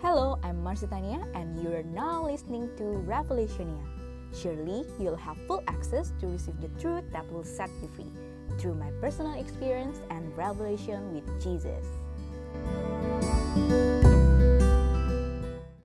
Hello, I'm Marcitania, and you're now listening to Revelationia. Surely you'll have full access to receive the truth that will set you free through my personal experience and revelation with Jesus.